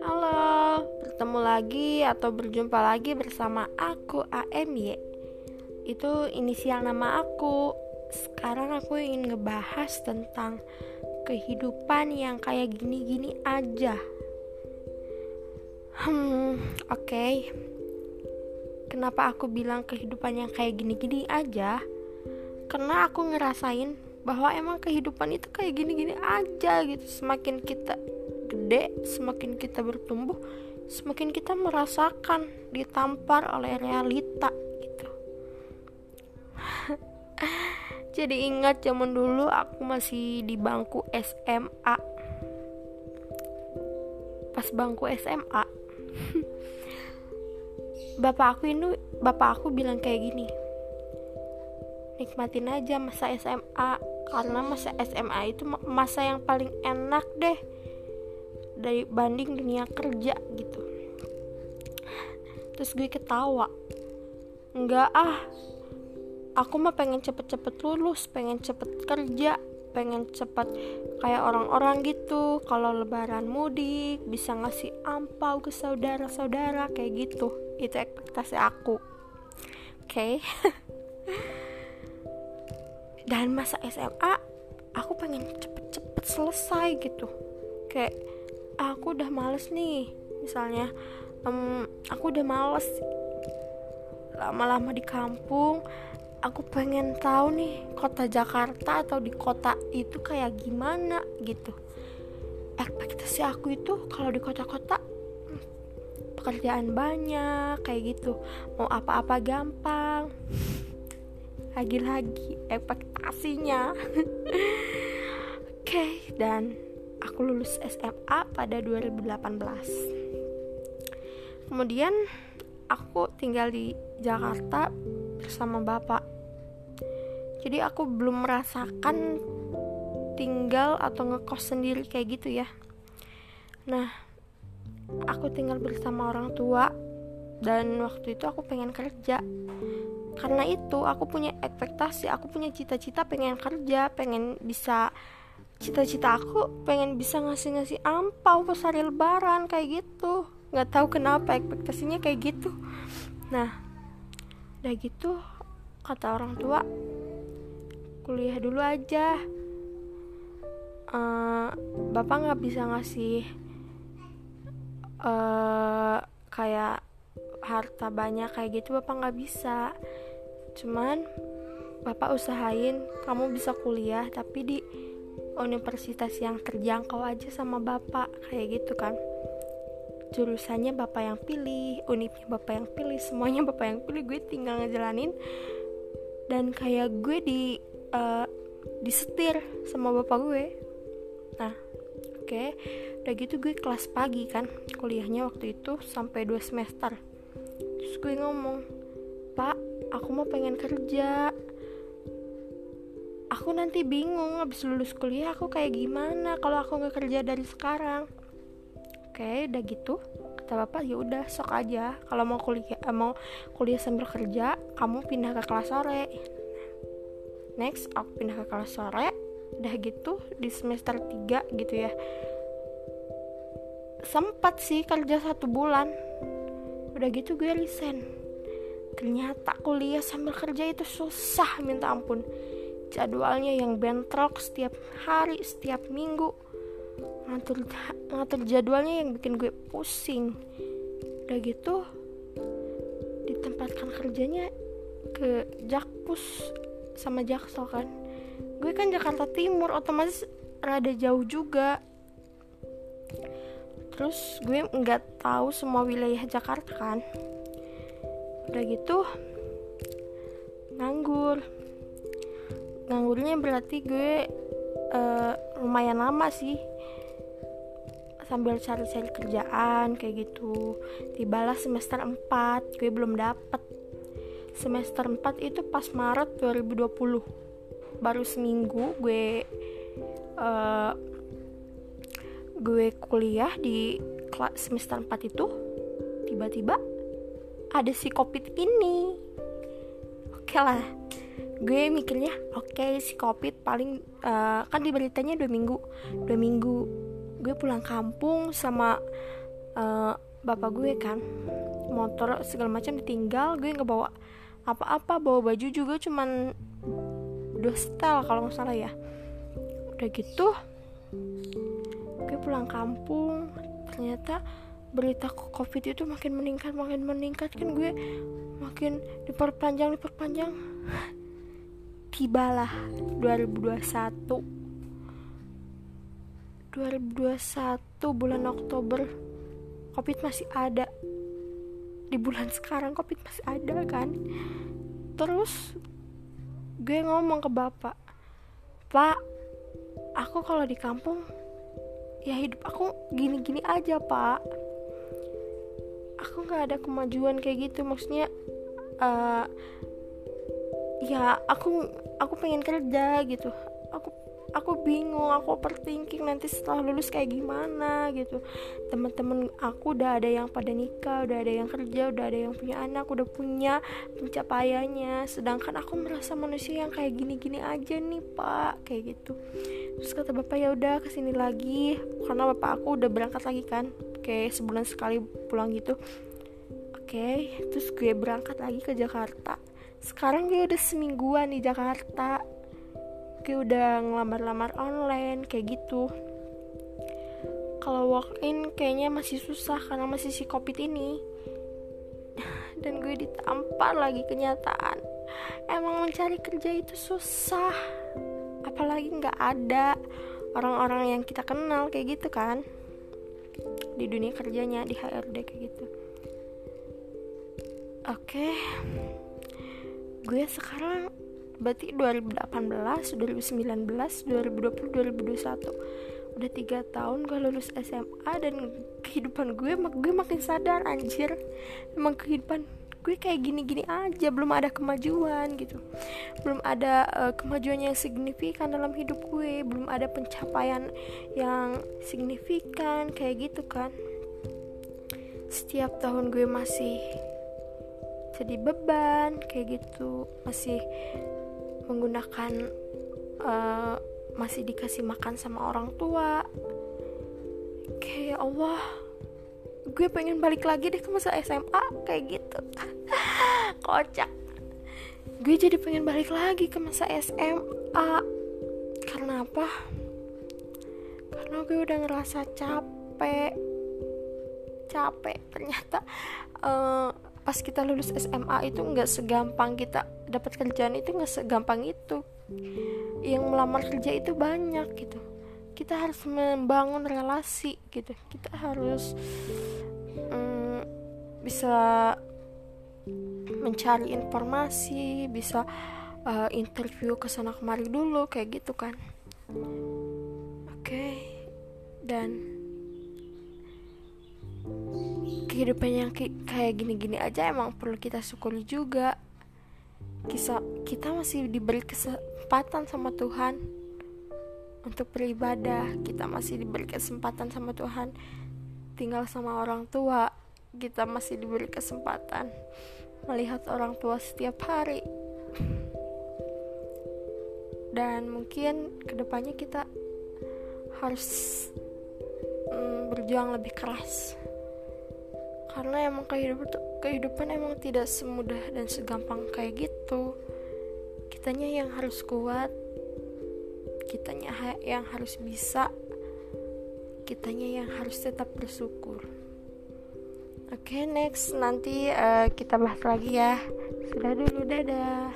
Halo, bertemu lagi atau berjumpa lagi bersama aku AMY. Itu inisial nama aku. Sekarang aku ingin ngebahas tentang kehidupan yang kayak gini-gini aja. Hmm, oke. Okay. Kenapa aku bilang kehidupan yang kayak gini-gini aja? Karena aku ngerasain bahwa emang kehidupan itu kayak gini-gini aja gitu. Semakin kita gede, semakin kita bertumbuh, semakin kita merasakan ditampar oleh realita gitu. Jadi ingat zaman dulu aku masih di bangku SMA. Pas bangku SMA, bapak aku ini, bapak aku bilang kayak gini nikmatin aja masa SMA karena masa SMA itu masa yang paling enak deh dari banding dunia kerja gitu. Terus gue ketawa. Enggak ah. Aku mah pengen cepet-cepet lulus pengen cepet kerja pengen cepet kayak orang-orang gitu. Kalau lebaran mudik bisa ngasih ampau ke saudara-saudara kayak gitu. Itu ekspektasi aku. Oke. okay? dan masa SMA aku pengen cepet-cepet selesai gitu. Kayak aku udah males nih misalnya. Um, aku udah males lama-lama di kampung. Aku pengen tahu nih kota Jakarta atau di kota itu kayak gimana gitu. Ekspektasi aku itu kalau di kota-kota pekerjaan banyak kayak gitu. Mau apa-apa gampang lagi-lagi ekspektasinya. Oke okay, dan aku lulus SMA pada 2018 kemudian aku tinggal di Jakarta bersama bapak. Jadi aku belum merasakan tinggal atau ngekos sendiri kayak gitu ya. Nah aku tinggal bersama orang tua dan waktu itu aku pengen kerja karena itu aku punya ekspektasi aku punya cita-cita pengen kerja pengen bisa cita-cita aku pengen bisa ngasih-ngasih ampau pas hari lebaran kayak gitu. Nggak tahu kenapa ekspektasinya kayak gitu. Nah udah gitu kata orang tua kuliah dulu aja. Uh, bapak nggak bisa ngasih uh, kayak harta banyak kayak gitu bapak nggak bisa cuman bapak usahain kamu bisa kuliah tapi di universitas yang terjangkau aja sama bapak kayak gitu kan. Jurusannya bapak yang pilih unipnya bapak yang pilih semuanya bapak yang pilih gue tinggal ngejalanin. Dan kayak gue di uh, disetir sama bapak gue. Nah oke okay. udah gitu gue kelas pagi kan kuliahnya waktu itu sampai 2 semester. Terus gue ngomong pak aku mau pengen kerja. Aku nanti bingung habis lulus kuliah aku kayak gimana kalau aku nggak kerja dari sekarang. Oke udah gitu. Kata bapak ya udah sok aja. Kalau mau kuliah eh, mau kuliah sambil kerja kamu pindah ke kelas sore. Next aku pindah ke kelas sore. Udah gitu di semester 3 gitu ya. Sempat sih kerja satu bulan. Udah gitu gue resign ternyata kuliah sambil kerja itu susah minta ampun. Jadwalnya yang bentrok setiap hari setiap minggu. Ngatur ngatur jadwalnya yang bikin gue pusing. Udah gitu ditempatkan kerjanya ke Jakpus sama Jaksel kan. Gue kan Jakarta Timur otomatis rada jauh juga. Terus gue nggak tahu semua wilayah Jakarta kan udah gitu nganggur. Nganggurnya berarti gue uh, lumayan lama sih sambil cari-cari kerjaan kayak gitu. Tibalah semester 4 gue belum dapet. Semester 4 itu pas Maret 2020 baru seminggu gue uh, gue kuliah di semester 4 itu. Tiba-tiba ada si covid ini. Oke lah. Gue mikirnya oke okay, si covid paling uh, kan di beritanya dua minggu. Dua minggu gue pulang kampung sama uh, bapak gue kan. Motor segala macam ditinggal gue nggak bawa apa-apa bawa baju juga cuman dua setel kalau nggak salah ya. Udah gitu gue pulang kampung. Ternyata berita covid itu makin meningkat makin meningkat kan gue makin diperpanjang diperpanjang. Tibalah 2021 2021 bulan Oktober Covid masih ada. Di bulan sekarang Covid masih ada kan? Terus gue ngomong ke bapak pak aku kalau di kampung ya hidup aku gini-gini aja pak aku nggak ada kemajuan kayak gitu. Maksudnya uh, ya aku aku pengen kerja gitu. Aku aku bingung aku overthinking nanti setelah lulus kayak gimana gitu. Teman-teman aku udah ada yang pada nikah udah ada yang kerja udah ada yang punya anak udah punya pencapaiannya. Sedangkan aku merasa manusia yang kayak gini-gini aja nih pak kayak gitu. Terus kata bapak ya udah ke sini lagi. Karena bapak aku udah berangkat lagi kan kayak sebulan sekali pulang gitu. Oke terus gue berangkat lagi ke Jakarta. Sekarang gue udah semingguan di Jakarta. Gue udah ngelamar-lamar online kayak gitu. Kalau walk in kayaknya masih susah karena masih si covid ini. Dan gue ditampar lagi kenyataan. Emang mencari kerja itu susah. Apalagi nggak ada orang-orang yang kita kenal kayak gitu kan di dunia kerjanya di HRD kayak gitu. Oke. Gue sekarang berarti 2018 2019 2020 2021 udah tiga tahun gue lulus SMA dan kehidupan gue gue makin sadar anjir. Emang kehidupan gue kayak gini-gini aja belum ada kemajuan gitu. Belum ada uh, kemajuan yang signifikan dalam hidup gue belum ada pencapaian yang signifikan kayak gitu kan. Setiap tahun gue masih jadi beban kayak gitu. Masih menggunakan uh, masih dikasih makan sama orang tua. Kayak Allah gue pengen balik lagi deh ke masa SMA kayak gitu. Kocak. Gue jadi pengen balik lagi ke masa SMA karena apa? Karena gue udah ngerasa capek. Capek. Ternyata uh, pas kita lulus SMA itu nggak segampang kita dapat kerjaan itu nggak segampang itu. Yang melamar kerja itu banyak gitu kita harus membangun relasi gitu. Kita harus um, bisa mencari informasi bisa uh, interview ke sana kemari dulu kayak gitu kan. Oke. Okay. dan kehidupan yang kayak gini-gini aja emang perlu kita syukuri juga. Kisah, kita masih diberi kesempatan sama Tuhan untuk beribadah kita masih diberi kesempatan sama Tuhan. Tinggal sama orang tua kita masih diberi kesempatan melihat orang tua setiap hari. Dan mungkin ke depannya kita harus mm, berjuang lebih keras. Karena emang kehidupan kehidupan emang tidak semudah dan segampang kayak gitu. Kitanya yang harus kuat kitanya yang harus bisa kitanya yang harus tetap bersyukur. Oke okay, next nanti uh, kita bahas lagi ya. Sudah dulu dadah